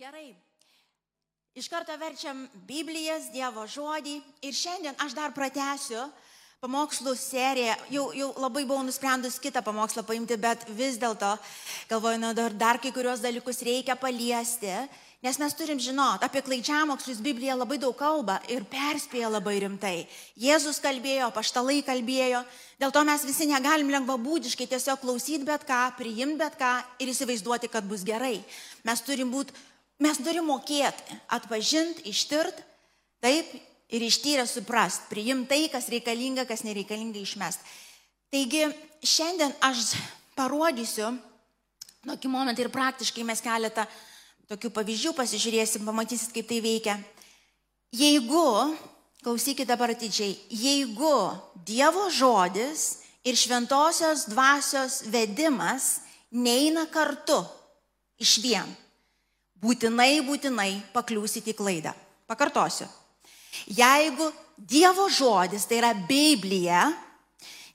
Gerai. Iš karto verčiam Biblijas, Dievo žodį ir šiandien aš dar pratęsiu pamokslų seriją. Jau, jau labai buvau nusprendus kitą pamokslą paimti, bet vis dėlto galvoju, na, dar, dar kai kurios dalykus reikia paliesti, nes mes turim žinot, apie klaidžiamokslus Biblija labai daug kalba ir perspėja labai rimtai. Jėzus kalbėjo, paštalai kalbėjo, dėl to mes visi negalim lengvabūdiškai tiesiog klausyti bet ką, priimti bet ką ir įsivaizduoti, kad bus gerai. Mes turim būti Mes turim mokėti atpažinti, ištirti, taip ir ištyrę suprast, priimti tai, kas reikalinga, kas nereikalinga išmest. Taigi šiandien aš parodysiu tokį momentą ir praktiškai mes keletą tokių pavyzdžių pasižiūrėsim, pamatysit, kaip tai veikia. Jeigu, klausykite dabar atidžiai, jeigu Dievo žodis ir šventosios dvasios vedimas neina kartu iš vien, būtinai, būtinai pakliūsit į klaidą. Pakartosiu. Jeigu Dievo žodis, tai yra Biblija,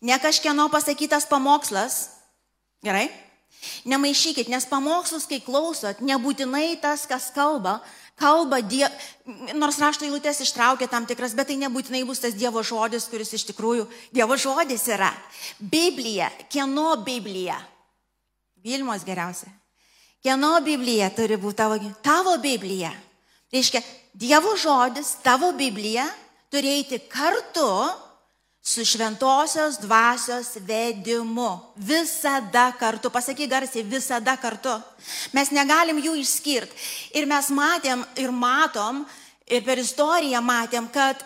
ne kažkieno pasakytas pamokslas, gerai? Nemaišykit, nes pamokslus, kai klausot, nebūtinai tas, kas kalba, kalba Dievo, nors rašto eilutės ištraukia tam tikras, bet tai nebūtinai bus tas Dievo žodis, kuris iš tikrųjų Dievo žodis yra. Biblija, kieno Biblija? Vilmos geriausia. Kieno Biblija turi būti tavo? Tavo Biblija. Reiškia, Dievo žodis, tavo Biblija turi eiti kartu su šventosios dvasios vedimu. Visada kartu. Pasakyk garsiai, visada kartu. Mes negalim jų išskirti. Ir mes matėm ir matom, ir per istoriją matėm, kad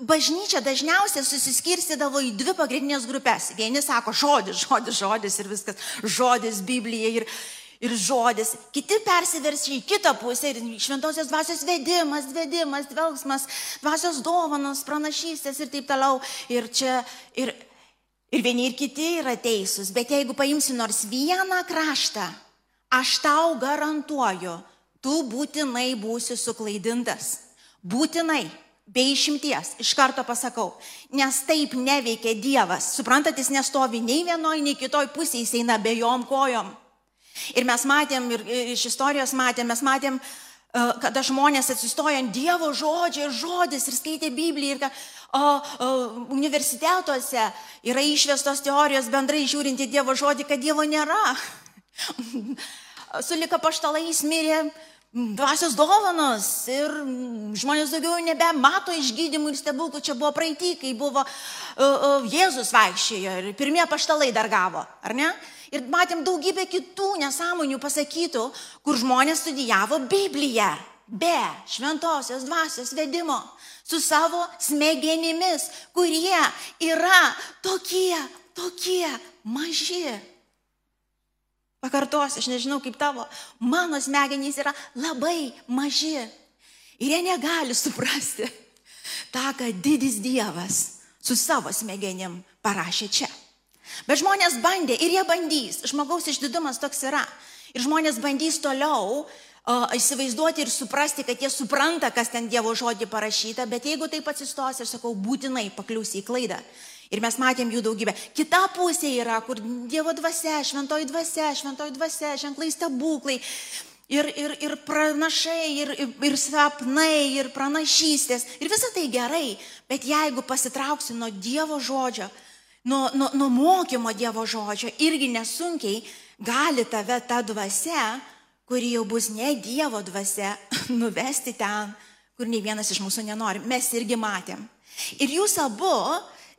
bažnyčia dažniausiai susiskirstydavo į dvi pagrindinės grupės. Vieni sako žodis, žodis, žodis ir viskas, žodis, Biblija ir, ir žodis. Kiti persiverčia į kitą pusę ir šventosios dvasios vedimas, vedimas, dvelgsmas, dvasios dovanos, pranašystės ir taip toliau. Ir čia ir, ir vieni ir kiti yra teisūs. Bet jeigu paimsi nors vieną kraštą, aš tau garantuoju, tu būtinai būsi suklaidintas. Būtinai. Be išimties, iš karto pasakau, nes taip neveikia Dievas. Suprantat, jis nestovi nei vienoje, nei kitoje pusėje, jis eina bejom kojom. Ir mes matėm, ir iš istorijos matėm, mes matėm, kada žmonės atsistojo ant Dievo žodžio ir žodis ir skaitė Bibliją. Ir o, o, universitetuose yra išvestos teorijos bendrai žiūrint į Dievo žodį, kad Dievo nėra. Sulika paštalais mirė dvasios dovanos ir žmonės daugiau nebemato išgydymų ir stebuklų. Čia buvo praeitį, kai buvo uh, uh, Jėzus vaikščiojo ir pirmie paštalai dar gavo, ar ne? Ir matėm daugybę kitų nesąmonių pasakytų, kur žmonės studijavo Bibliją be šventosios dvasios vedimo, su savo smegenimis, kurie yra tokie, tokie maži. Pakartosiu, aš nežinau kaip tavo, mano smegenys yra labai maži. Ir jie negali suprasti tą, ką didis Dievas su savo smegenim parašė čia. Bet žmonės bandė ir jie bandys. Žmogaus išdidumas toks yra. Ir žmonės bandys toliau uh, įsivaizduoti ir suprasti, kad jie supranta, kas ten Dievo žodį parašyta, bet jeigu taip atsistos, aš sakau, būtinai pakliūsi į klaidą. Ir mes matėm jų daugybę. Kita pusė yra, kur Dievo dvasia, šventoji dvasia, šventoji dvasia, ženklai stebuklai. Ir, ir, ir pranašai, ir, ir, ir sapnai, ir pranašystės. Ir visa tai gerai. Bet jeigu pasitrauksi nuo Dievo žodžio, nuo, nuo, nuo mokymo Dievo žodžio, irgi nesunkiai gali tave ta dvasia, kuri jau bus ne Dievo dvasia, nuvesti ten, kur nei vienas iš mūsų nenori. Mes irgi matėm. Ir jūs abu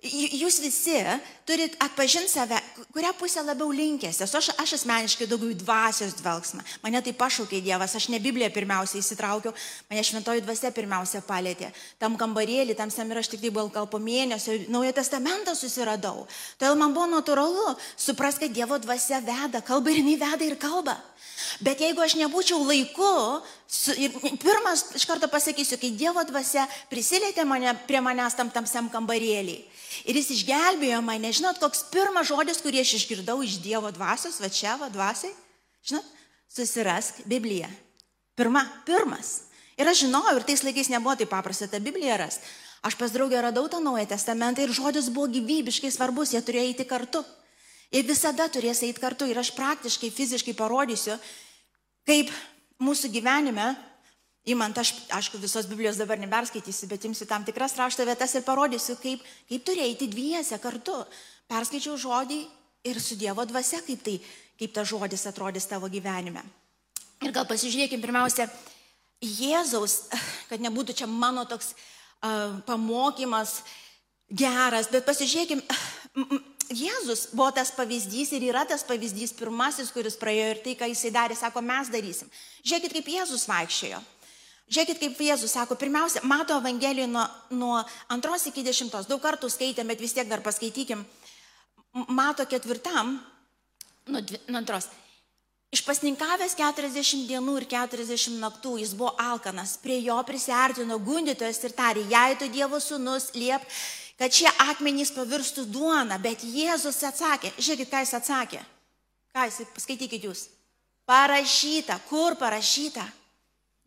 Jūs visi turit atpažinti save, kurią pusę labiau linkęs. Aš, aš asmeniškai daugiau į dvasios dvelgsmą. Mane tai pašaukė Dievas, aš ne Bibliją pirmiausia įsitraukiau, mane šventoji dvasia pirmiausia palėtė. Tam kambarėlį, tam sem ir aš tik tai buvau gal po mėnesio, Naują testamentą susiradau. Todėl man buvo natūralu suprasti, kad Dievo dvasia veda, kalba ir jinai veda ir kalba. Bet jeigu aš nebūčiau laiku, su, pirmas iš karto pasakysiu, kai Dievo dvasia prisilietė mane prie manęs tam tamsiam kambarėlį. Ir jis išgelbėjo mane, žinot, koks pirmas žodis, kurį aš išgirdau iš Dievo dvasios, va čia, va dvasiai, žinot, susirask Bibliją. Pirma, pirmas. Ir aš žinojau, ir tais laikais nebuvo taip paprasta tą Bibliją rast. Aš pas draugę radau tą Naują Testamentą ir žodis buvo gyvybiškai svarbus, jie turėjo eiti kartu. Jie visada turės eiti kartu ir aš praktiškai, fiziškai parodysiu, kaip mūsų gyvenime, įmant, aš, aišku, visos Biblijos dabar neperskaitysiu, bet imsiu tam tikras rašto vietas ir parodysiu, kaip, kaip turi eiti dviese kartu. Perskaičiau žodį ir su Dievo dvasia, kaip, tai, kaip tas žodis atrodys tavo gyvenime. Ir gal pasižiūrėkime pirmiausia, Jėzaus, kad nebūtų čia mano toks uh, pamokymas geras, bet pasižiūrėkime, Jėzus buvo tas pavyzdys ir yra tas pavyzdys pirmasis, kuris praėjo ir tai, ką jisai darė, sako, mes darysim. Žiūrėkit, kaip Jėzus vaikščiojo. Žiūrėkit, kaip Jėzus sako, pirmiausia, mato Evangelijoje nuo, nuo antros iki dešimtos, daug kartų skaitėm, bet vis tiek dar paskaitykim, mato ketvirtam, nuo, dvi, nuo antros. Išpasninkavęs 40 dienų ir 40 naktų jis buvo alkanas, prie jo prisartino gundytojas ir tarė, jei tu Dievo sūnus, liep, kad šie akmenys pavirstų duona, bet Jėzus atsakė, žiūrėkit, ką jis atsakė. Ką jis, paskaitykit jūs. Parašyta, kur parašyta?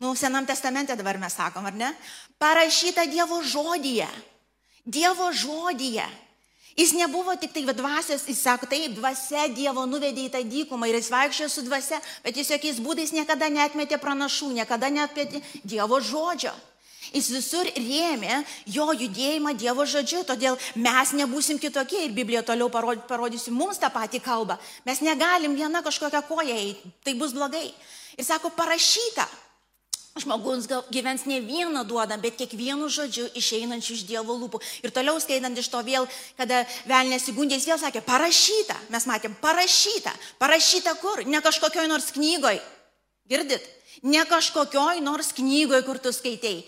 Nu, Senam testamente dabar mes sakom, ar ne? Parašyta Dievo žodyje. Dievo žodyje. Jis nebuvo tik tai dvasios, jis sako, taip, dvasia Dievo nuvedė į tą dykumą ir jis vaikščiojo su dvasia, bet jis jokiais būdais niekada netmetė pranašų, niekada netmetė Dievo žodžio. Jis visur rėmė jo judėjimą Dievo žodžiu, todėl mes nebūsim kitokie ir Biblija toliau parodysi mums tą patį kalbą. Mes negalim viena kažkokią koją eiti, tai bus blogai. Ir sako, parašyta, Žmogus gyvens ne vieną duodą, bet kiekvienu žodžiu išeinančiu iš Dievo lūpų. Ir toliau skaitant iš to vėl, kada velnės įgundė, jis vėl sakė, parašyta. Mes matėm, parašyta. Parašyta kur? Ne kažkokioj nors knygoj. Girdit? Ne kažkokioj nors knygoj, kur tu skaitėjai.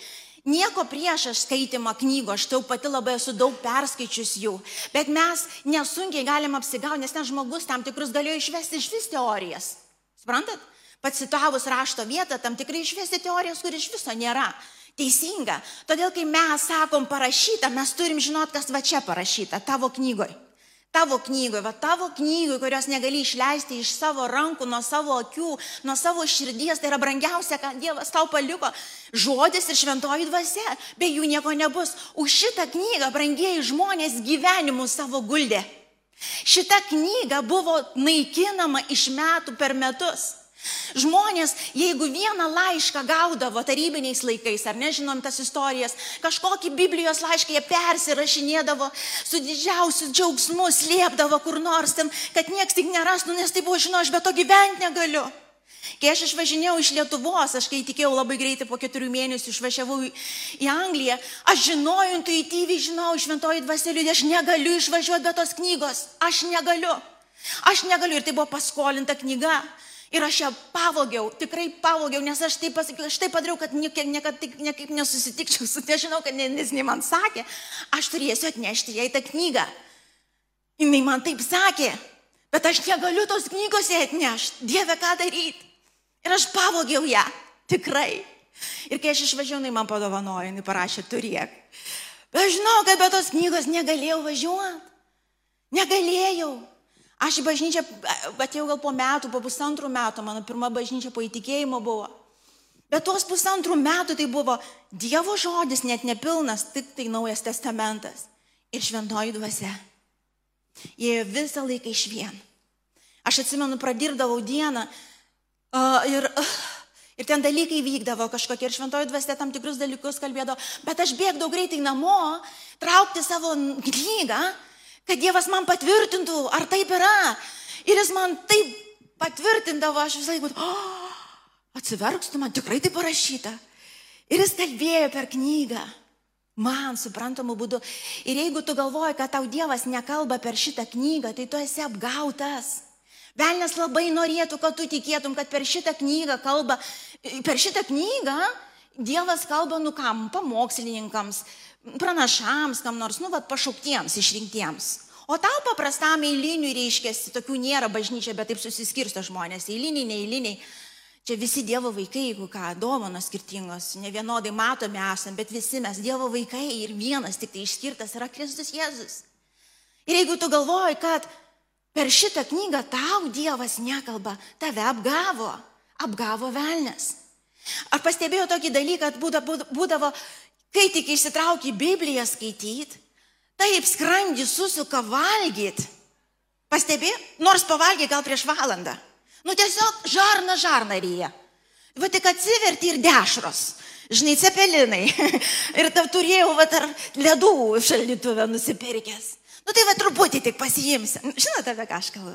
Nieko prieš aš skaitimą knygų, aš tau pati labai esu daug perskaičius jų, bet mes nesunkiai galim apsigauti, nes ten žmogus tam tikrus galėjo išvesti iš vis teorijas. Suprantat? Pacitavus rašto vietą, tam tikrai išvesti teorijas, kur iš viso nėra. Teisinga. Todėl, kai mes sakom parašyta, mes turim žinot, kas va čia parašyta, tavo knygoje tavo knygoje, va tavo knygoje, kurios negali išleisti iš savo rankų, nuo savo akių, nuo savo širdies, tai yra brangiausia, ką Dievas tau paliko, žodis ir šventoji dvasia, be jų nieko nebus. Už šitą knygą brangieji žmonės gyvenimu savo guldė. Šita knyga buvo naikinama iš metų per metus. Žmonės, jeigu vieną laišką gaudavo tarybiniais laikais, ar nežinom tas istorijas, kažkokį Biblijos laišką jie persirašinėdavo su didžiausiu džiaugsmu, slėpdavo kur nors ten, kad nieks tik nerastų, nes tai buvo, žinau, aš be to gyventi negaliu. Kai aš išvažinėjau iš Lietuvos, aš kai tikėjau labai greitai po keturių mėnesių išvažiavau į Angliją, aš žinojau, intuityviai žinau, šventoji dvaseliudė, aš negaliu išvažiuoti be tos knygos, aš negaliu. Aš negaliu ir tai buvo paskolinta knyga. Ir aš ją pavogiau, tikrai pavogiau, nes aš tai pasakiau, aš tai padariau, kad niekada niekaip, niekaip nesusitikčiau su, nežinau, kad nes ne man sakė, aš turėsiu atnešti jai tą knygą. Jis man taip sakė, bet aš negaliu tos knygos jai atnešti, Dieve, ką daryti. Ir aš pavogiau ją, tikrai. Ir kai aš išvažiavau, jinai man padovanojo, jinai parašė, turėk. Bet žinau, kad be tos knygos negalėjau važiuoti. Negalėjau. Aš į bažnyčią atėjau gal po metų, po pusantrų metų, mano pirma bažnyčia po įtikėjimo buvo. Bet tuos pusantrų metų tai buvo Dievo žodis, net nepilnas, tik tai Naujas Testamentas ir šventoji dvasia. Jie visą laiką iš vien. Aš atsimenu, pradirbdavau dieną uh, ir, uh, ir ten dalykai vykdavo kažkokie ir šventoji dvasia tam tikrus dalykus kalbėdavo, bet aš bėgdavau greitai namo, traukti savo knygą kad Dievas man patvirtintų, ar taip yra. Ir jis man taip patvirtindavo, aš visai būtų, oh, atsiverkstų, man tikrai tai parašyta. Ir jis kalbėjo per knygą. Man suprantamu būdu. Ir jeigu tu galvoji, kad tau Dievas nekalba per šitą knygą, tai tu esi apgautas. Velnes labai norėtų, kad tu tikėtum, kad per šitą knygą kalba, per šitą knygą Dievas kalba, nu kam, pamokslininkams, pranašams, kam nors, nu, vad, pašauktiems, išrinktiems. O tau paprastam eiliniui reiškia, tokių nėra bažnyčia, bet taip susiskirsto žmonės, eiliniai, neeiliniai. Čia visi Dievo vaikai, jeigu ką, dovanos skirtingos, ne vienodai matomi esame, bet visi mes Dievo vaikai ir vienas tik tai išskirtas yra Kristus Jėzus. Ir jeigu tu galvoji, kad per šitą knygą tau Dievas nekalba, tave apgavo, apgavo velnės. Ar pastebėjau tokį dalyką, kad būdavo Kai tik išsitrauki Bibliją skaityti, taip skrandį susuka valgyti. Pastebė, nors pavalgė gal prieš valandą. Nu tiesiog žarna žarna ryja. Va tik atsiverti ir dešros. Žinai, cepelinai. ir tau turėjau, va, ar ledų šaldytuvę nusipirkęs. Nu tai va truputį tik pasiimsi. Žinote, apie ką aš kalbu.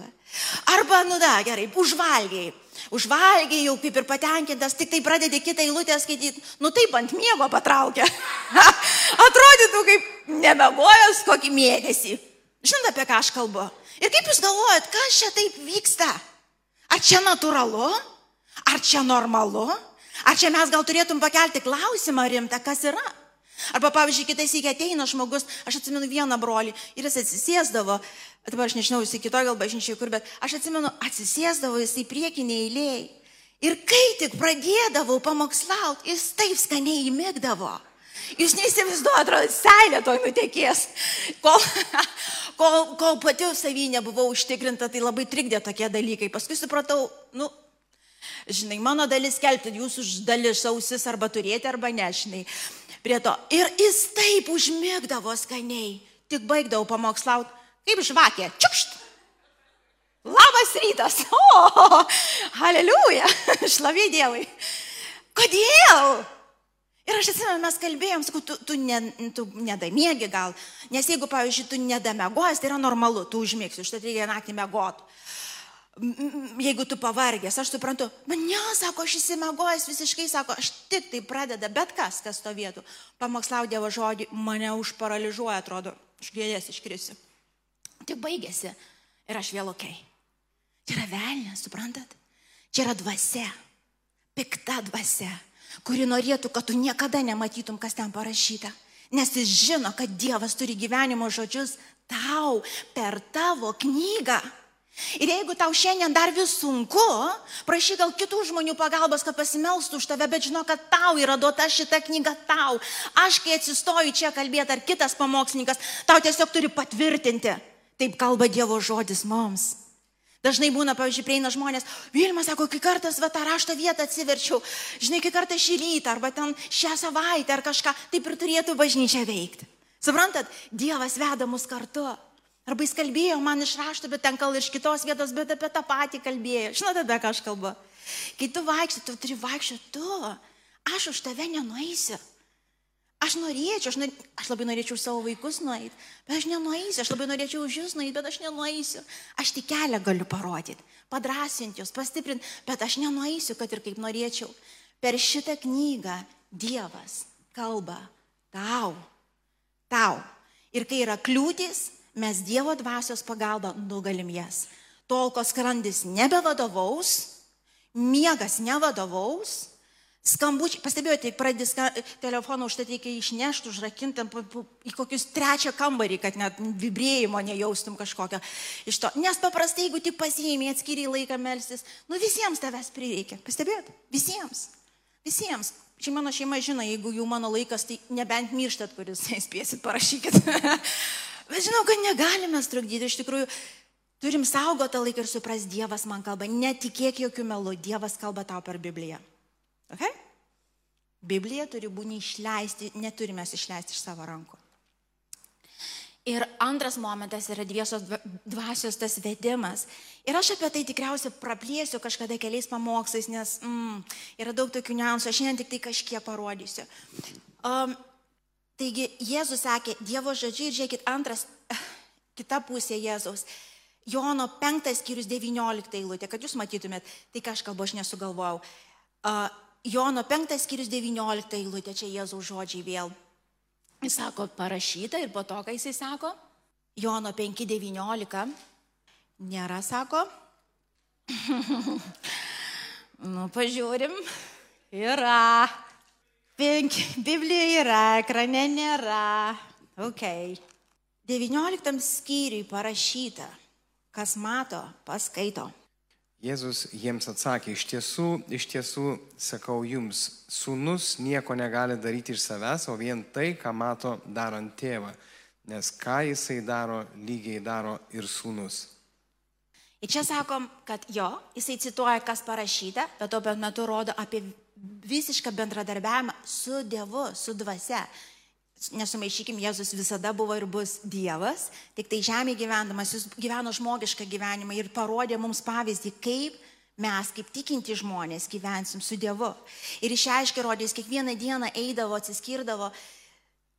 Arba, nu da, gerai, užvalgiai. Užvalgiai jau kaip ir patenkintas, tik tai pradedi kitą eilutę skaityti. Nu taip ant miego patraukia. Atrodytų kaip nemegojęs kokį mėnesį. Žinote, apie ką aš kalbu. Ir kaip jūs galvojat, kas čia taip vyksta? Ar čia natūralu? Ar čia normalu? Ar čia mes gal turėtum pakelti klausimą rimtą, kas yra? Arba, pavyzdžiui, kitais įkia ateina žmogus, aš atsimenu vieną brolį ir jis atsisėsdavo, dabar aš nežinau, jis kitoje gal bažnyčiai kur, bet aš atsimenu, atsisėsdavo jis į priekinį eilėj. Ir kai tik pradėdavau pamokslauti, jis taip skaniai įmigdavo. Jūs neįsivaizduojate, atrodo, seilė toj nutekės. Kol, kol, kol pati savy nebuvau užtikrinta, tai labai trikdė tokie dalykai. Paskui supratau, nu, Žinai, mano dalis kelbti, jūsų dalis ausis arba turėti, arba ne, žinai. Prie to. Ir jis taip užmigdavo skaniai. Tik baigdavau pamokslauti, kaip žvakė. Čiukšt. Labas rytas. O, aleliuja. Šlavė Dievui. Kodėl? Ir aš atsimenu, mes kalbėjom, sakau, tu, tu, ne, tu nedamiegi gal, nes jeigu, pavyzdžiui, tu nedamegojęs, tai yra normalu, tu užmėgsi, užtat reikia naktį mėgoti jeigu tu pavargęs, aš suprantu, man ne, sako, aš įsimegojęs visiškai, sako, aš tik tai pradeda, bet kas, kas to vietų, pamokslau Dievo žodį, mane užparalyžuoja, atrodo, aš gėdės iškrisiu. Tik baigėsi ir aš vėl ok. Čia yra velnė, suprantat? Čia yra dvasia, pikta dvasia, kuri norėtų, kad tu niekada nematytum, kas ten parašyta. Nes jis žino, kad Dievas turi gyvenimo žodžius tau per tavo knygą. Ir jeigu tau šiandien dar vis sunku, prašyk gal kitų žmonių pagalbos, kad pasimelstų už tave, bet žinok, kad tau yra duota šita knyga tau. Aš, kai atsistoju čia kalbėti, ar kitas pamokslininkas, tau tiesiog turi patvirtinti. Taip kalba Dievo žodis mums. Dažnai būna, pavyzdžiui, prieina žmonės, Vilma sako, kai kartas va tą rašto vietą atsiverčiau, žinai, kai kartą šį rytą, arba ten šią savaitę, ar kažką, taip ir turėtų bažnyčia veikti. Suprantat, Dievas veda mus kartu. Arba jis kalbėjo man iš rašto, bet ten gal iš kitos vietos, bet apie tą patį kalbėjo. Žinote, apie ką aš kalbu? Kai tu vaikštai, tu turi vaikščioti tu. Aš už tave nenueisiu. Aš norėčiau, aš, nor... aš labai norėčiau savo vaikus nueiti, bet aš nenueisiu, aš labai norėčiau už jūs nueiti, bet aš nenueisiu. Aš tik kelią galiu parodyti, padrasinti jūs, pastiprinti, bet aš nenueisiu, kad ir kaip norėčiau. Per šitą knygą Dievas kalba tau, tau. Ir kai yra kliūtis, mes Dievo dvasios pagalba nugalim jas. Tol, kol skrandis nebevadovaus, miegas nevadovaus, skambučiai, pastebėjote, pradės telefoną užtat reikia išnešti, užrakinti į kokius trečią kambarį, kad net vibrėjimo nejaustum kažkokio iš to. Nes paprastai, jeigu tik pasiėmė atskiriai laiką melstis, nu visiems tavęs prireikia. Pastebėjote? Visiems. Visiems. Čia mano šeima žino, jeigu jau mano laikas, tai nebent mirštat, kuris spėsit, parašykit. Bet žinau, kad negalime trukdyti, iš tikrųjų, turim saugoti tą laiką ir supras, Dievas man kalba. Netikėk jokių melų, Dievas kalba tau per Bibliją. Okay? Biblija turi būti išleisti, neturime išleisti iš savo rankų. Ir antras momentas yra dviesos dvasios tas vedimas. Ir aš apie tai tikriausiai praplėsiu kažkada keliais pamokslais, nes mm, yra daug tokių niuansų, aš šiandien tik tai kažkiek parodysiu. Um, Taigi Jėzus sakė, Dievo žodžiai ir žiūrėkit, antras, kita pusė Jėzaus. Jono 5 skyrius 19 eilutė, kad jūs matytumėt, tai ką aš kalbu, aš nesugalvojau. Uh, Jono 5 skyrius 19 eilutė, čia Jėzaus žodžiai vėl. Jis sako, parašyta ir po to, kai jisai sako, Jono 5.19, nėra, sako. nu, pažiūrim, yra. Biblija yra, ekrane nėra. Ok. 19 skyriui parašyta, kas mato, paskaito. Jėzus jiems atsakė, iš tiesų, iš tiesų, sakau jums, sūnus nieko negali daryti iš savęs, o vien tai, ką mato darant tėvą, nes ką jisai daro, lygiai daro ir sūnus. Ir čia sakom, kad jo, jisai cituoja, kas parašyta, bet tuo pat metu rodo apie visišką bendradarbiavimą su Dievu, su dvasia. Nesumaišykim, Jėzus visada buvo ir bus Dievas, tik tai žemė gyvendamas, jis gyveno žmogišką gyvenimą ir parodė mums pavyzdį, kaip mes kaip tikinti žmonės gyvensim su Dievu. Ir išaiškiai rodys, kiekvieną dieną eidavo, atsiskirdavo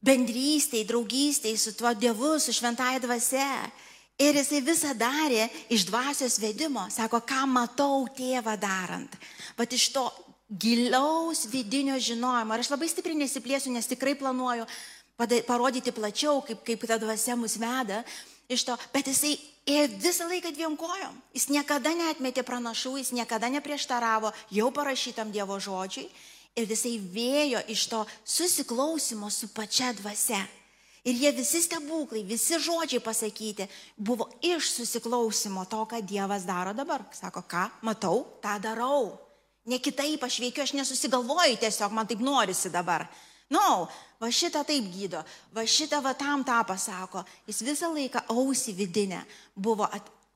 bendrystėj, draugystėj su tuo Dievu, su šventai dvasia. Ir jisai visą darė iš dvasios vedimo. Sako, ką matau tėvą darant. Vat iš to giliaus vidinio žinojimo. Ir aš labai stipriai nesiplėsiu, nes tikrai planuoju parodyti plačiau, kaip, kaip ta dvasia mus veda iš to. Bet jisai ėjo visą laiką dviem kojom. Jis niekada neatmetė pranašų, jis niekada neprieštaravo jau parašytam Dievo žodžiui. Ir jisai vėjo iš to susiklausimo su pačia dvasia. Ir jie visi stebuklai, visi žodžiai pasakyti buvo iš susiklausimo to, ką Dievas daro dabar. Sako, ką matau, tą darau. Ne kitaip aš veikiu, aš nesusigalvoju tiesiog, man taip norisi dabar. No, va šitą taip gydo, va šitą va tam tą pasako. Jis visą laiką ausį vidinę buvo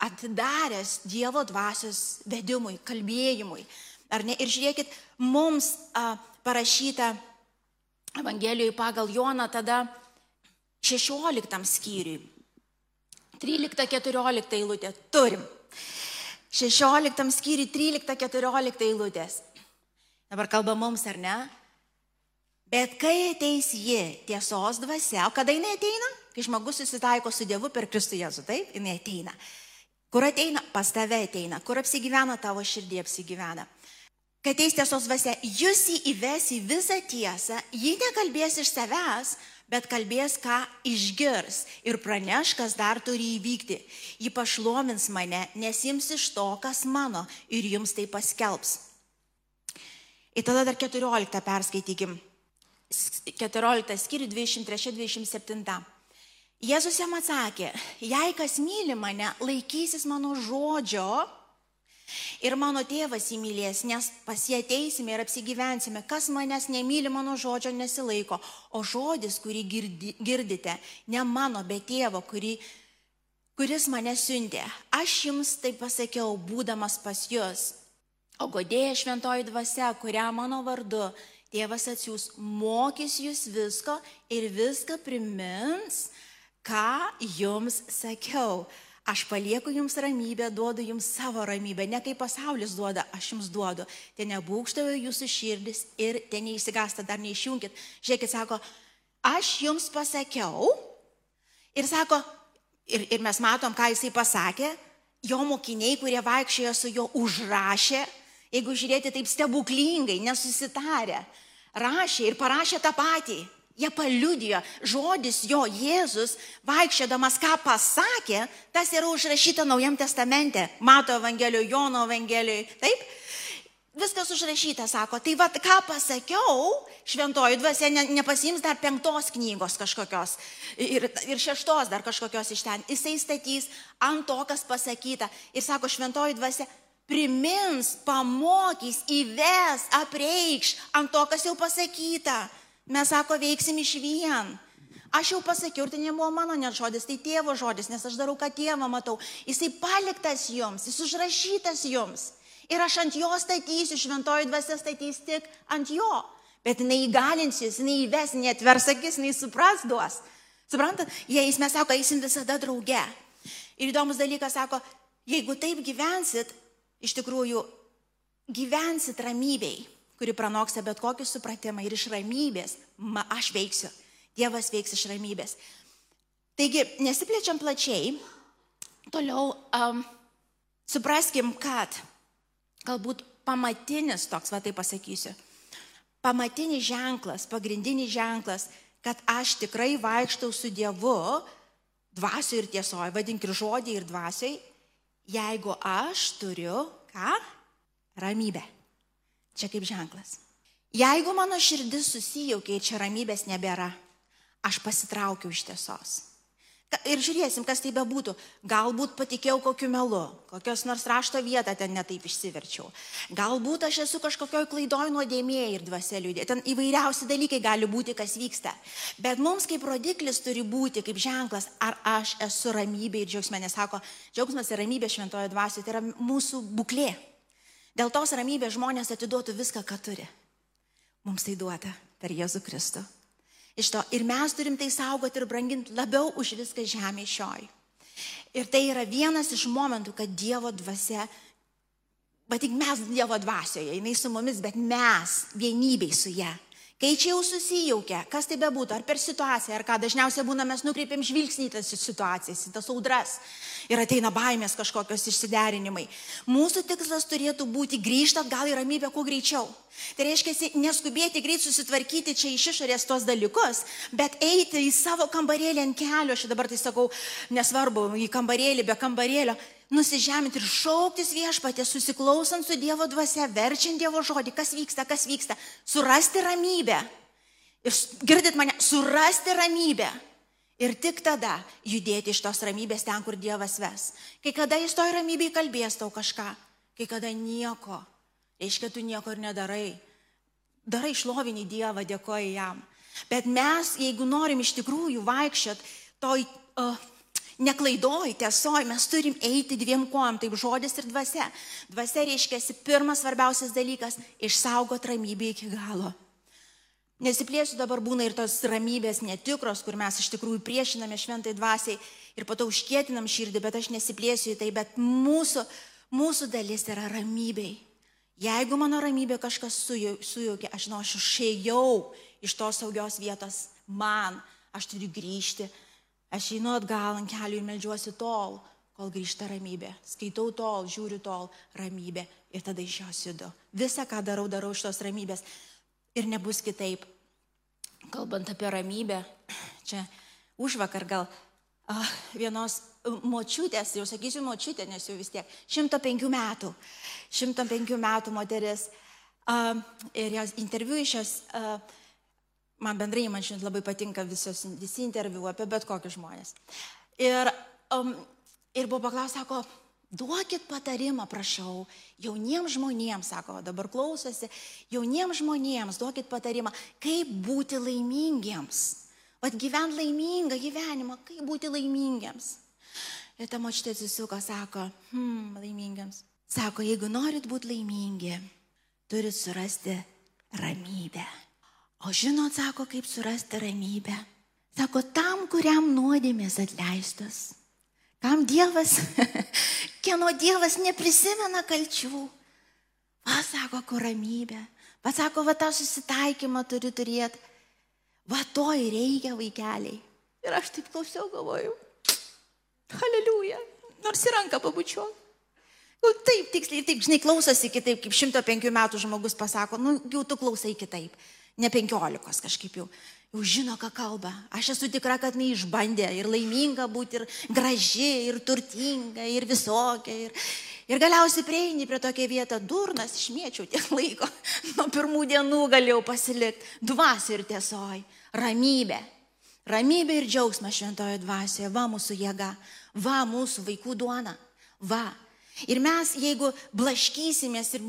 atidaręs Dievo dvasios vedimui, kalbėjimui. Ar ne? Ir žiūrėkit, mums a, parašyta Evangelijoje pagal Joną tada 16 skyriui. 13-14 eilutė. Turim. 16 skyriui 13-14 eilutės. Dabar kalba mums, ar ne? Bet kai ateis ji tiesos dvasia, o kada jinai ateina? Kai žmogus susitaiko su Dievu per Kristų Jėzų, taip, jinai ateina. Kur ateina? Pas tave ateina. Kur apsigyvena tavo širdį apsigyvena. Kai ateis tiesos dvasia, jūs įves į visą tiesą, ji nekalbės iš savęs, bet kalbės, ką išgirs ir praneš, kas dar turi įvykti. Ji pašlovins mane, nes jums iš to, kas mano ir jums tai paskelbs. Ir tada dar 14 perskaitykim. 14 skyrių 23-27. Jėzus jam atsakė, jei kas myli mane, laikysis mano žodžio, Ir mano tėvas įmylės, nes pas jį ateisime ir apsigyvensime. Kas manęs nemyli, mano žodžio nesilaiko. O žodis, kurį girdi, girdite, ne mano, bet tėvo, kurį, kuris mane siuntė. Aš jums tai pasakiau, būdamas pas jūs. O godėja šventoji dvasia, kurią mano vardu tėvas atsiūs, mokys jūs visko ir viską primins, ką jums sakiau. Aš palieku jums ramybę, duodu jums savo ramybę, ne kaip pasaulis duoda, aš jums duodu. Ten nebūkštavo jūsų širdis ir ten neįsigasta, dar neišjungit. Žiūrėkit, sako, aš jums pasakiau ir sako, ir, ir mes matom, ką jisai pasakė, jo mokiniai, kurie vaikščiojo su juo, užrašė, jeigu žiūrėti taip stebuklingai, nesusitarę, rašė ir parašė tą patį. Jie paliudijo, žodis jo Jėzus, vaikščiodamas, ką pasakė, tas yra užrašyta Naujam testamente, Mato Evangelijoje, Jono Evangelijoje, taip? Viskas užrašyta, sako, tai va, ką pasakiau, šventoji dvasia ne, nepasims dar penktos knygos kažkokios ir, ir šeštos dar kažkokios iš ten. Jisai statys ant to, kas pasakyta. Ir sako, šventoji dvasia primins, pamokys, įves, apreikš ant to, kas jau pasakyta. Mes sako, veiksim iš vien. Aš jau pasakiau, ir tai nebuvo mano net žodis, tai tėvo žodis, nes aš darau, ką tėvą matau. Jisai paliktas jums, jis užrašytas jums. Ir aš ant jo statysiu, šventoji dvasia statys tik ant jo. Bet jinai įgalins jūs, jinai įves, jinai atvers akis, jinai supras duos. Suprantat, jais mes sako, eisim visada drauge. Ir įdomus dalykas sako, jeigu taip gyvensit, iš tikrųjų gyvensit ramybei kuri pranoksta bet kokį supratimą ir iš ramybės, ma, aš veiksiu, Dievas veiks iš ramybės. Taigi, nesiplečiam plačiai, toliau um, supraskim, kad galbūt pamatinis toks, va tai pasakysiu, pamatinis ženklas, pagrindinis ženklas, kad aš tikrai vaikštau su Dievu, dvasioje ir tiesoje, vadink ir žodį ir dvasioje, jeigu aš turiu ką? Ramybę. Čia kaip ženklas. Jeigu mano širdis susijaukia ir čia ramybės nebėra, aš pasitraukiu iš tiesos. Ir žiūrėsim, kas tai bebūtų. Galbūt patikėjau kokiu melu, kokios nors rašto vietą ten netaip išsiverčiau. Galbūt aš esu kažkokioj klaidoj nuodėmėje ir dvaseliudė. Ten įvairiausi dalykai gali būti, kas vyksta. Bet mums kaip rodiklis turi būti, kaip ženklas, ar aš esu ramybė ir džiaugsmė. Nes sako, džiaugsmas ir ramybė šventojo dvasioje tai yra mūsų būklė. Dėl tos ramybės žmonės atiduotų viską, ką turi. Mums tai duota per Jėzų Kristų. Iš to ir mes turim tai saugoti ir branginti labiau už viską žemė šioj. Ir tai yra vienas iš momentų, kad Dievo dvasia, Bet tik mes Dievo dvasioje, jinai su mumis, bet mes vienybei su ją. Kai čia jau susijaukia, kas tai bebūtų, ar per situaciją, ar ką, dažniausiai būna mes nukreipiam žvilgsnį į tas situacijas, į tas audras ir ateina baimės kažkokios išsiderinimai. Mūsų tikslas turėtų būti grįžti atgal į ramybę kuo greičiau. Tai reiškia, neskubėti greit susitvarkyti čia iš išorės tos dalykus, bet eiti į savo kambarėlį ant kelio, aš dabar tai sakau, nesvarbu, į kambarėlį, be kambarėlio, nusižeminti ir šauktis viešpatė, susiklausant su Dievo dvasia, verčiant Dievo žodį, kas vyksta, kas vyksta, surasti ramybę. Ir girdit mane, surasti ramybę. Ir tik tada judėti iš tos ramybės ten, kur Dievas ves. Kai kada jis toj ramybėje kalbės tau kažką, kai kada nieko. Reiškia, tu nieko ir nedarai. Darai šlovinį Dievą, dėkoji jam. Bet mes, jeigu norim iš tikrųjų vaikščiot toj uh, Neklaidoj, tiesoj, mes turim eiti dviem kojom, taip žodis ir dvasia. Dvasia reiškia, pirmas svarbiausias dalykas - išsaugoti ramybę iki galo. Nesiplėsiu dabar būna ir tos ramybės netikros, kur mes iš tikrųjų priešiname šventai dvasiai ir to užkėtinam širdį, bet aš nesiplėsiu į tai, bet mūsų, mūsų dalis yra ramybei. Jeigu mano ramybė kažkas sujaukė, aš žinau, aš išėjau iš tos saugios vietos, man, aš turiu grįžti Aš einu atgal ant kelių ir melžiuosi tol, kol grįžta ramybė. Skaitau tol, žiūriu tol, ramybė ir tada iš jos judu. Visą, ką darau, darau iš tos ramybės. Ir nebus kitaip. Kalbant apie ramybę, čia už vakar gal ah, vienos močiutės, jau sakysiu močiutė, nes jau vis tiek, 105 metų, 105 metų moteris. Uh, ir jos interviu iš jos uh, man bendrai, man šiandien labai patinka visos, visi interviu apie bet kokius žmonės. Ir, um, ir buvo paklausęs, sako, duokit patarimą, prašau, jauniems žmonėms, sako, dabar klausosi, jauniems žmonėms duokit patarimą, kaip būti laimingiems. Vat gyvent laimingą gyvenimą, kaip būti laimingiems. Ir ta močiutė atsisuko, sako, hmm, laimingiams. Sako, jeigu norit būti laimingi, turit surasti ramybę. O žinot, sako, kaip surasti ramybę. Sako, tam, kuriam nuodėmės atleistos. Kam Dievas, kieno Dievas neprisimena kalčių. Va, sako, kur ramybė. Va, sako, va, tą susitaikymą turi turėti. Va, to ir reikia vaikeliai. Ir aš taip klausiau, galvoju. Aleliuja. Nors į ranką pabučiu. Nu, taip, tiksliai, taip, žinai, klausosi kitaip, kaip 105 metų žmogus pasako, nu, jau tu klausai kitaip ne penkiolikos kažkaip jau, jau žino, ką kalba. Aš esu tikra, kad jinai išbandė ir laiminga būti, ir graži, ir turtinga, ir visokia. Ir, ir galiausiai prieini prie tokią vietą, durnas, išmėčiau tiek laiko, nuo pirmų dienų galėjau pasilikti. Dvasia ir tiesoj, ramybė. Ramybė ir džiaugsmas šventojo dvasioje, va mūsų jėga, va mūsų vaikų duona, va Ir mes, jeigu blaškysimės ir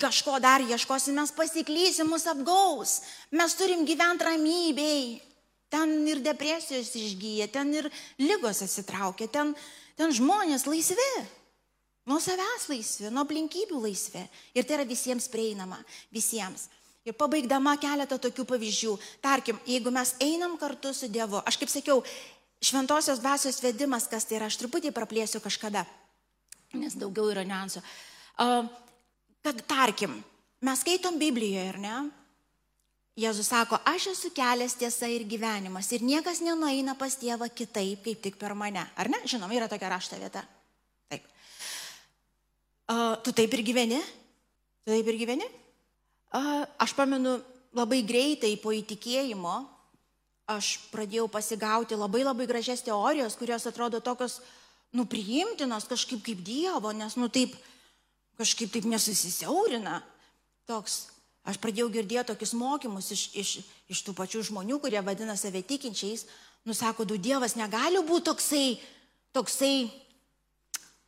kažko dar ieškosim, mes pasiklysim, mus apgaus. Mes turim gyventi ramybėj. Ten ir depresijos išgyja, ten ir lygos atsitraukia, ten, ten žmonės laisvi. Nuo savęs laisvi, nuo aplinkybių laisvi. Ir tai yra visiems prieinama. Visiems. Ir pabaigdama keletą tokių pavyzdžių. Tarkim, jeigu mes einam kartu su Dievu, aš kaip sakiau, šventosios dvasios vedimas, kas tai yra, aš truputį praplėsiu kažkada nes daugiau yra niuansų. Kad tarkim, mes skaitom Biblijoje, ar ne? Jėzus sako, aš esu kelias tiesa ir gyvenimas ir niekas nenueina pas tėvą kitaip, kaip tik per mane. Ar ne? Žinom, yra tokia rašto vieta. Taip. Uh, tu taip ir gyveni? Tu taip ir gyveni? Uh, aš pamenu labai greitai po įtikėjimo, aš pradėjau pasigauti labai labai gražias teorijos, kurios atrodo tokios uh, nu, priimtinas kažkaip kaip Dievo, nes, nu, taip, kažkaip taip nesusisiaurina. Toks, aš pradėjau girdėti tokius mokymus iš, iš, iš tų pačių žmonių, kurie vadina save tikinčiais. Nusako, du Dievas negali būti toksai, toksai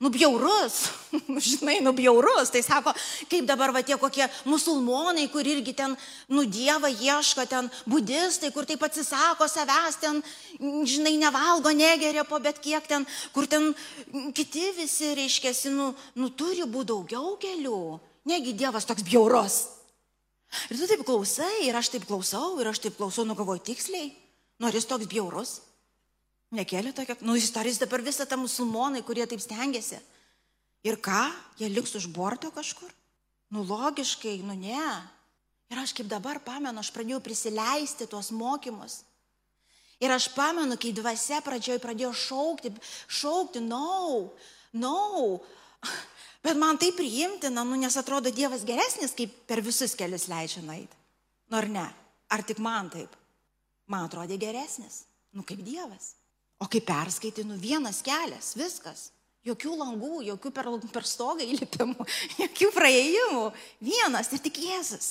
nubjaurus, žinai, nubjaurus. Tai sako, kaip dabar va tie kokie musulmonai, kur irgi ten, nu, Dievą ieško, ten budistai, kur taip atsisako savęs, ten, žinai, nevalgo, negeria po bet kiek ten, kur ten kiti visi, reiškia, nu, nu turi būti daugiau kelių. Negi Dievas toks bjaurus. Ir tu taip klausai, ir aš taip klausau, ir aš taip klausau, nu galvoju tiksliai, nors jis toks bjaurus. Nekėlė tokia, nu jis tarys dabar visą tą musulmonai, kurie taip stengiasi. Ir ką, jie liks už borto kažkur? Nu logiškai, nu ne. Ir aš kaip dabar pamenu, aš pradėjau prisileisti tuos mokymus. Ir aš pamenu, kai dvasia pradžioje pradėjo šaukti, šaukti, no, no. Bet man tai priimtina, nu, nes atrodo Dievas geresnis, kaip per visus kelius leidžia nueiti. Nu ar ne? Ar tik man taip? Man atrodė geresnis. Nu kaip Dievas. O kai perskaitai, nu vienas kelias, viskas. Jokių langų, jokių per, per stogą įlipimų, jokių praėjimų. Vienas ir tik Jėzus.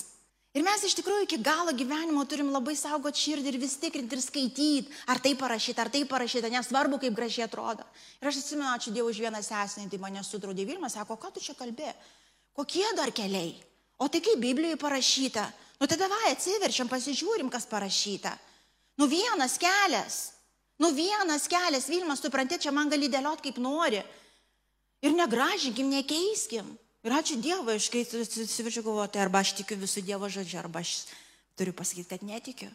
Ir mes iš tikrųjų iki galo gyvenimo turim labai saugoti širdį ir vis tikrinti ir skaityti, ar tai parašyta, ar tai parašyta, nesvarbu, kaip gražiai atrodo. Ir aš atsimenu, ačiū Dievui už vieną sesinį, tai mane sudraudė Vilma, sako, ką tu čia kalbė? Kokie dar keliai? O tai kaip Biblijoje parašyta? Nu tai davai atsiverčiam, pasižiūrim, kas parašyta. Nu vienas kelias. Nu vienas kelias, Vilmas, tu pranti, čia man gali dėliot kaip nori. Ir negražinkim, nekeiskim. Ir ačiū Dievui, aš kai susivirčiu galvoti, arba aš tikiu visų Dievo žodžiu, arba aš turiu pasakyti, kad netikiu.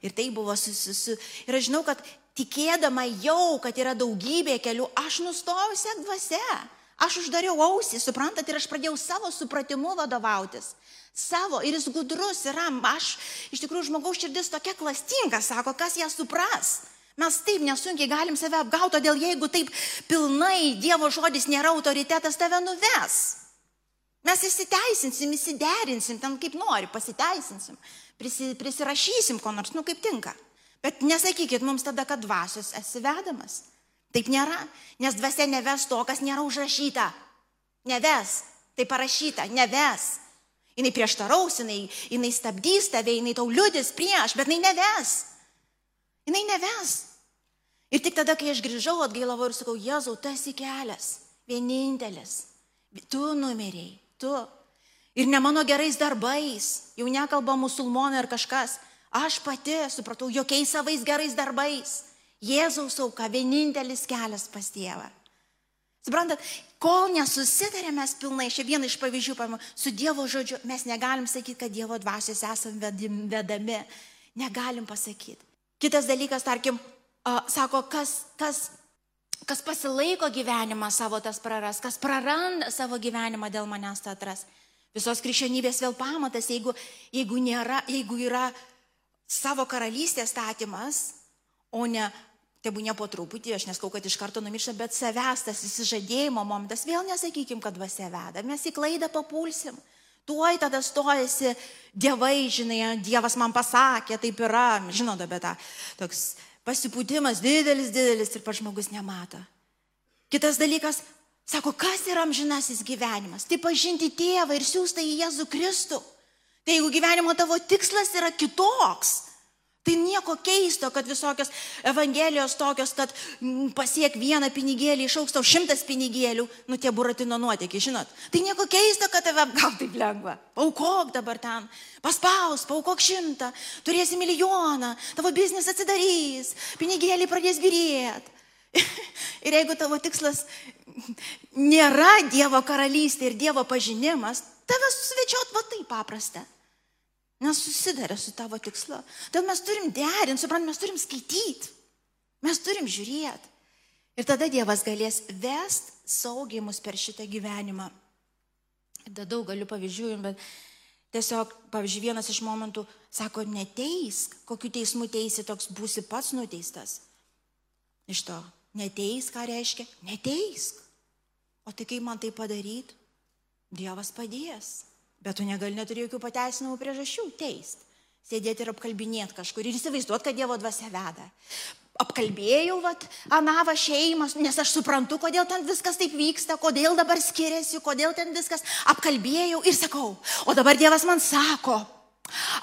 Ir tai buvo su, su, su. Ir aš žinau, kad tikėdama jau, kad yra daugybė kelių, aš nustojau sek dvasia. Aš uždariau ausį, suprantat, ir aš pradėjau savo supratimu vadovautis. Savo, ir jis gudrus yra, aš iš tikrųjų žmogaus širdis tokia klastinga, sako, kas ją supras. Mes taip nesunkiai galim save apgauti, todėl jeigu taip pilnai Dievo žodis nėra autoritetas, tave nuves. Mes įsiteisinsim, įsiderinsim, ten kaip nori, pasiteisinsim, prisi, prisirašysim ko nors, nu kaip tinka. Bet nesakykit mums tada, kad dvasios esi vedamas. Taip nėra, nes dvasia neves to, kas nėra užrašyta. Neves, tai parašyta, neves. Jis prieštaraus, jinai, jinai stabdys tave, jinai tau liudys prieš, bet jinai neves. Jinai neves. Ir tik tada, kai aš grįžau, atgailavau ir sakau, Jėzau, tu esi kelias, vienintelis. Tu numeriai, tu. Ir ne mano gerais darbais, jau nekalba musulmonai ar kažkas. Aš pati supratau, jokiais savais gerais darbais. Jėzaus auka vienintelis kelias pas Dievą. Suprantat, kol nesusitarėme pilnai, šia viena iš pavyzdžių, su Dievo žodžiu, mes negalim sakyti, kad Dievo dvasios esam vedami. Negalim pasakyti. Kitas dalykas, tarkim, sako, kas, kas Kas pasilaiko gyvenimą savo tas praras, kas praranda savo gyvenimą dėl manęs tą atras. Visos krikščionybės vėl pamatas, jeigu, jeigu, nėra, jeigu yra savo karalystės statymas, o ne, tebu ne po truputį, aš neskau, kad iš karto numiršta, bet savęs tas įsižadėjimo momentas, vėl nesakykim, kad dvasia veda, mes į klaidą papulsim. Tuoj tada stojasi dievai, žinai, Dievas man pasakė, taip yra, žinote, bet tą toks pasipūtimas didelis, didelis ir pats žmogus nemato. Kitas dalykas, sako, kas yra amžinasis gyvenimas? Tai pažinti tėvą ir siūsti į Jėzų Kristų. Tai jeigu gyvenimo tavo tikslas yra kitoks, Tai nieko keisto, kad visokios evangelijos tokios, kad mm, pasiek vieną pinigėlį, išauks tau šimtas pinigėlių, nu tie buratino nuotikiai, žinot. Tai nieko keisto, kad tave apgauti taip lengva. Paukok dabar ten, paspaus, paukok šimtą, turėsi milijoną, tavo biznis atsidarys, pinigėlį pradės birėti. ir jeigu tavo tikslas nėra Dievo karalystė ir Dievo pažinimas, tave susvečiot va taip paprasta nesusidarė su tavo tikslu. Todėl mes turim derinti, suprant, mes turim skaityti, mes turim žiūrėti. Ir tada Dievas galės vest saugiai mus per šitą gyvenimą. Tada daug galiu pavyzdžių, bet tiesiog, pavyzdžiui, vienas iš momentų sako, neteisk, kokiu teismu teisi, toks būsi pats nuteistas. Iš to, neteisk, ką reiškia? Neteisk. O tai kaip man tai padaryti? Dievas padės. Bet tu negali neturi jokių pateisinamų priežasčių teist. Sėdėti ir apkalbinėti kažkur ir įsivaizduoti, kad Dievo dvasia veda. Apkalbėjau, vat, Anava šeimas, nes aš suprantu, kodėl ten viskas taip vyksta, kodėl dabar skiriasi, kodėl ten viskas. Apkalbėjau ir sakau, o dabar Dievas man sako,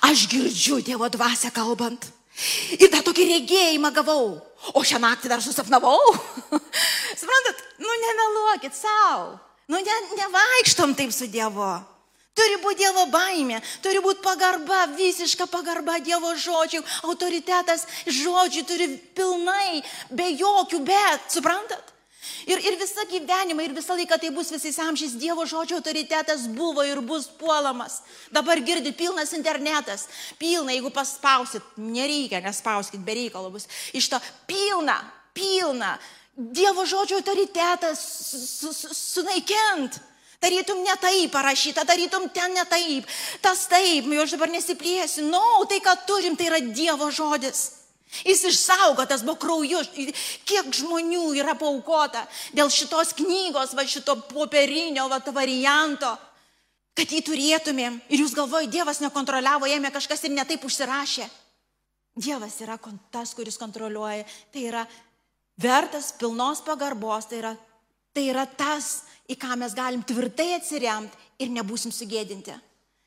aš girdžiu Dievo dvasę kalbant. Ir tą tokį regėjimą gavau. O šią naktį dar susapnavau. Suprantat, nu nemeluokit savo. Nu ne, nevaikštom taip su Dievu. Turi būti Dievo baimė, turi būti pagarba, visiška pagarba Dievo žodžių, autoritetas žodžių turi pilnai, be jokių bet, suprantat? Ir, ir visą gyvenimą, ir visą laiką tai bus visais amžiais Dievo žodžio autoritetas buvo ir bus puolamas. Dabar girdi pilnas internetas, pilna, jeigu paspausit, nereikia, nespauskit, be reikalo bus. Iš to pilna, pilna Dievo žodžio autoritetas su, su, sunaikint. Tarytum ne taip parašyta, tarytum ten ne taip, tas taip, jau aš dabar nesiplėsiu. No, tai ką turim, tai yra Dievo žodis. Jis išsaugotas buvo krauju, kiek žmonių yra paukota dėl šitos knygos, va šito popierinio va, varianto, kad jį turėtumėm. Ir jūs galvojate, Dievas nekontroliavo, ėmė kažkas ir netaip užsirašė. Dievas yra tas, kuris kontroliuoja. Tai yra vertas pilnos pagarbos, tai yra, tai yra tas, į ką mes galim tvirtai atsiremti ir nebūsim sugėdinti.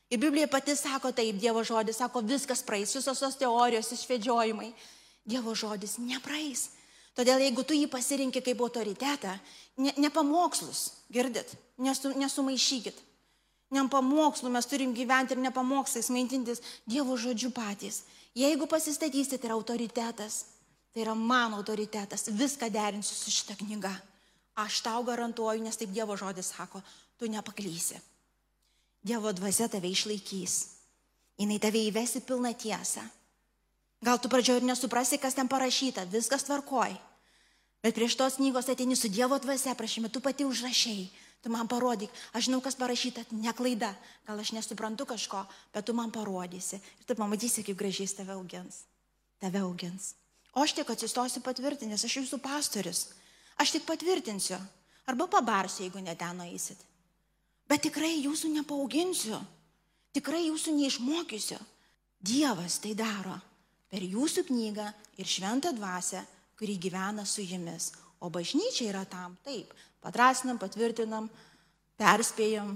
Ir Biblija pati sako taip, Dievo žodis sako, viskas praeis, visos tos teorijos, išvedžiojimai. Dievo žodis nepraeis. Todėl jeigu tu jį pasirinkti kaip autoritetą, ne, ne pamokslus, girdit, nesu, nesumaišykit. Ne pamokslų mes turim gyventi ir ne pamokslais maitintis Dievo žodžiu patys. Jeigu pasistatysite, tai yra autoritetas. Tai yra mano autoritetas. Viską derinsiu su šitą knygą. Aš tau garantuoju, nes taip Dievo žodis sako, tu nepaklysi. Dievo dvasia tave išlaikys. Jis tave įvesi pilną tiesą. Gal tu pradžioje ir nesuprasi, kas ten parašyta, viskas tvarkoj. Bet prieš tos knygos ateini su Dievo dvasia, prašymė, tu pati užrašiai, tu man parodyk, aš žinau, kas parašyta, ne klaida, gal aš nesuprantu kažko, bet tu man parodysi. Ir tu pamatysi, kaip gražiai tave augins. Tave augins. O aš tik atsistosiu patvirtinęs, aš jūsų pastorius. Aš tik patvirtinsiu. Arba pabarsiu, jeigu neten nueisit. Bet tikrai jūsų nepaauginsiu. Tikrai jūsų neišmokysiu. Dievas tai daro per jūsų knygą ir šventą dvasę, kuri gyvena su jumis. O bažnyčia yra tam, taip, padrasinam, patvirtinam, perspėjam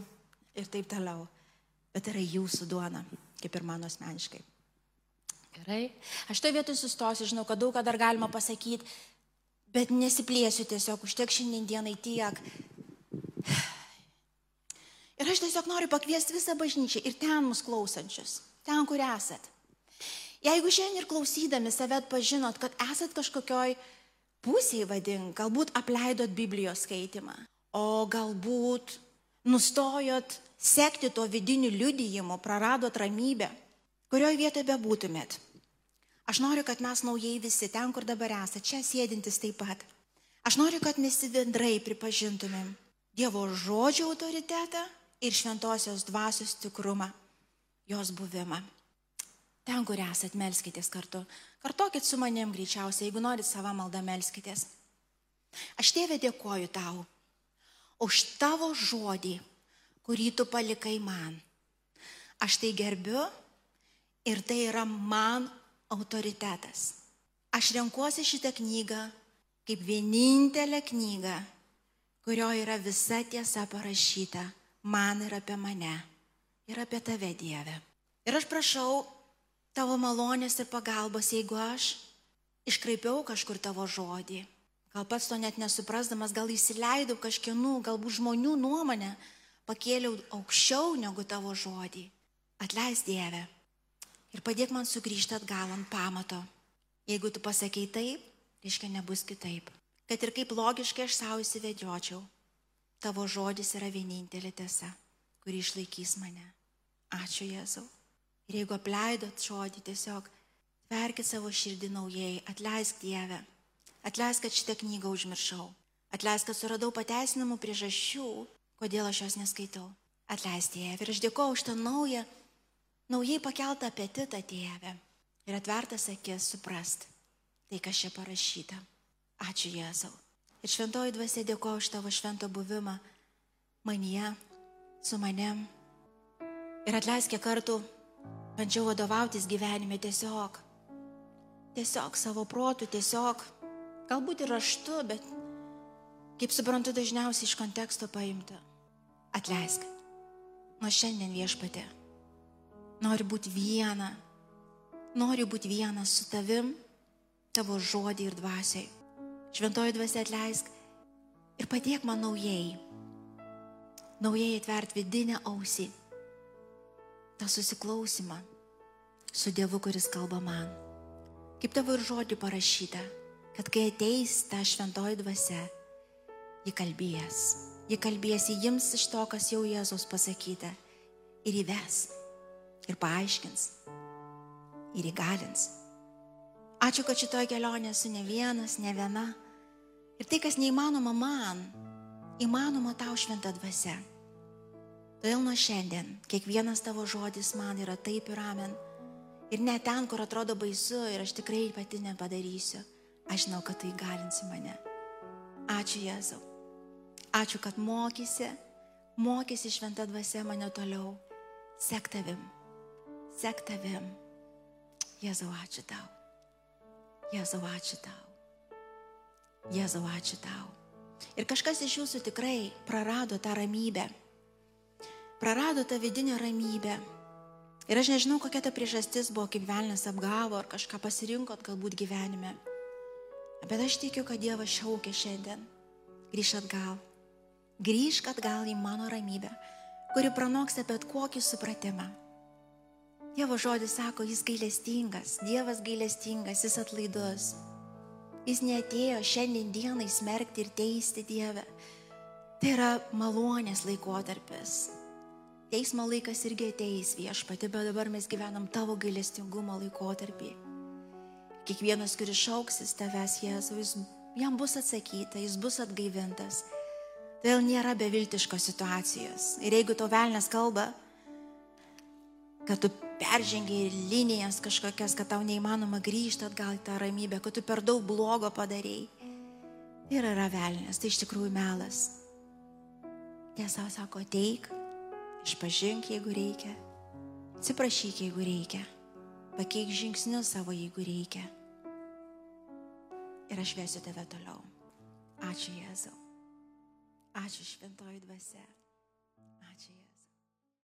ir taip toliau. Bet yra jūsų duona, kaip ir mano asmeniškai. Gerai. Aš toje vietoje sustosiu, žinau, kad daug ką dar galima pasakyti, bet nesiplėsiu tiesiog, užtek šiandien dienai tiek. Ir aš tiesiog noriu pakviesti visą bažnyčią ir ten mus klausančius, ten, kur esat. Jeigu šiandien ir klausydami save atpažinot, kad esat kažkokioj pusėje vadink, galbūt apleidot Biblijos skaitimą, o galbūt nustojot sekti to vidiniu liudijimu, praradot ramybę, kurioje vietoje bebūtumėt. Aš noriu, kad mes naujai visi ten, kur dabar esate, čia sėdintis taip pat. Aš noriu, kad mes bendrai pripažintumėm Dievo žodžio autoritetą ir šventosios dvasios tikrumą, jos buvimą. Ten, kur esat, melskitės kartu. Kartokit su manim greičiausiai, jeigu norit savo maldą melskitės. Aš tėvė dėkoju tau už tavo žodį, kurį tu palikai man. Aš tai gerbiu ir tai yra man autoritetas. Aš renkuosi šitą knygą kaip vienintelę knygą, kurioje yra visa tiesa parašyta man ir apie mane, ir apie tave Dieve. Ir aš prašau tavo malonės ir pagalbos, jeigu aš iškraipiau kažkur tavo žodį. Gal pats to net nesuprasdamas, gal įsileidau kažkienų, galbūt žmonių nuomonę, pakėliau aukščiau negu tavo žodį. Atleis Dieve ir padėk man sugrįžti atgal ant pamato. Jeigu tu pasakei taip, reiškia nebus kitaip. Kad ir kaip logiškai aš savo įsivedžiočiau, tavo žodis yra vienintelė tiesa, kuri išlaikys mane. Ačiū Jėzau. Ir jeigu apleidot žodį, tiesiog verkit savo širdį naujai, atleisk Dievę, atleisk, kad šitą knygą užmiršau, atleisk, kad suradau pateisinamų priežasčių, kodėl aš jos neskaitau. Atleisk Dievę ir aš dėkoju už tą naują, naujai pakeltą apetitą Dievę ir atvertas akis suprast tai, kas čia parašyta. Ačiū Jėzau. Ir šventoji dvasia dėkoju už tavo švento buvimą manyje, su manim. Ir atleisk, kiek kartų Bandžiau vadovautis gyvenime tiesiog. Tiesiog savo protų, tiesiog. Galbūt ir raštu, bet kaip suprantu, dažniausiai iš konteksto paimta. Atleisk. Nuo šiandien viešpatė. Noriu būti viena. Noriu būti viena su tavim, tavo žodį ir dvasiai. Šventoji dvasia atleisk ir padėk man naujai. Naujai atvert vidinę ausį tą susiklausimą su Dievu, kuris kalba man. Kaip tavo ir žodį parašyta, kad kai ateis ta šventoji dvasia, ji kalbės. Ji kalbės, ji jims iš to, kas jau Jėzaus pasakyta ir įves, ir paaiškins, ir įgalins. Ačiū, kad šitoje kelionėje esu ne vienas, ne viena. Ir tai, kas neįmanoma man, įmanoma tau šventą dvasę. Todėl nuo šiandien kiekvienas tavo žodis man yra taip ir amen. Ir net ten, kur atrodo baisu ir aš tikrai pati nepadarysiu, aš žinau, kad tu įgalinsi mane. Ačiū Jėzau. Ačiū, kad mokysi, mokysi šventą dvasę mane toliau. Sek tavim, sek tavim. Jėzau, ačiū tau. Jėzau, ačiū tau. Jėzau, ačiū tau. Ir kažkas iš jūsų tikrai prarado tą ramybę. Prarado tą vidinę ramybę. Ir aš nežinau, kokia ta priežastis buvo, kaip velnės apgavo ar kažką pasirinkot galbūt gyvenime. Bet aš tikiu, kad Dievas šaukia šiandien. Grįžk atgal. Grįžk atgal į mano ramybę, kuri pranoksta bet kokį supratimą. Dievo žodis sako, jis gailestingas, Dievas gailestingas, jis atlaidus. Jis neatėjo šiandien dienai smerkti ir teisti Dievę. Tai yra malonės laikotarpis. Teismo laikas irgi ateis viešpati, bet dabar mes gyvenam tavo gailestingumo laikotarpį. Kiekvienas, kuris šauksis tavęs Jėzau, jis, jam bus atsakyta, jis bus atgaivintas. Todėl nėra beviltiškos situacijos. Ir jeigu to velnės kalba, kad tu peržengiai linijas kažkokias, kad tau neįmanoma grįžti atgal į tą ramybę, kad tu per daug blogo padarėjai. Ir yra velnės, tai iš tikrųjų melas. Tiesa sako, ateik, išpažink, jeigu reikia, atsiprašyk, jeigu reikia, pakeik žingsnius savo, jeigu reikia. Ir aš vesiu tave toliau. Ačiū Jėzau. Ačiū šventoji dvasia.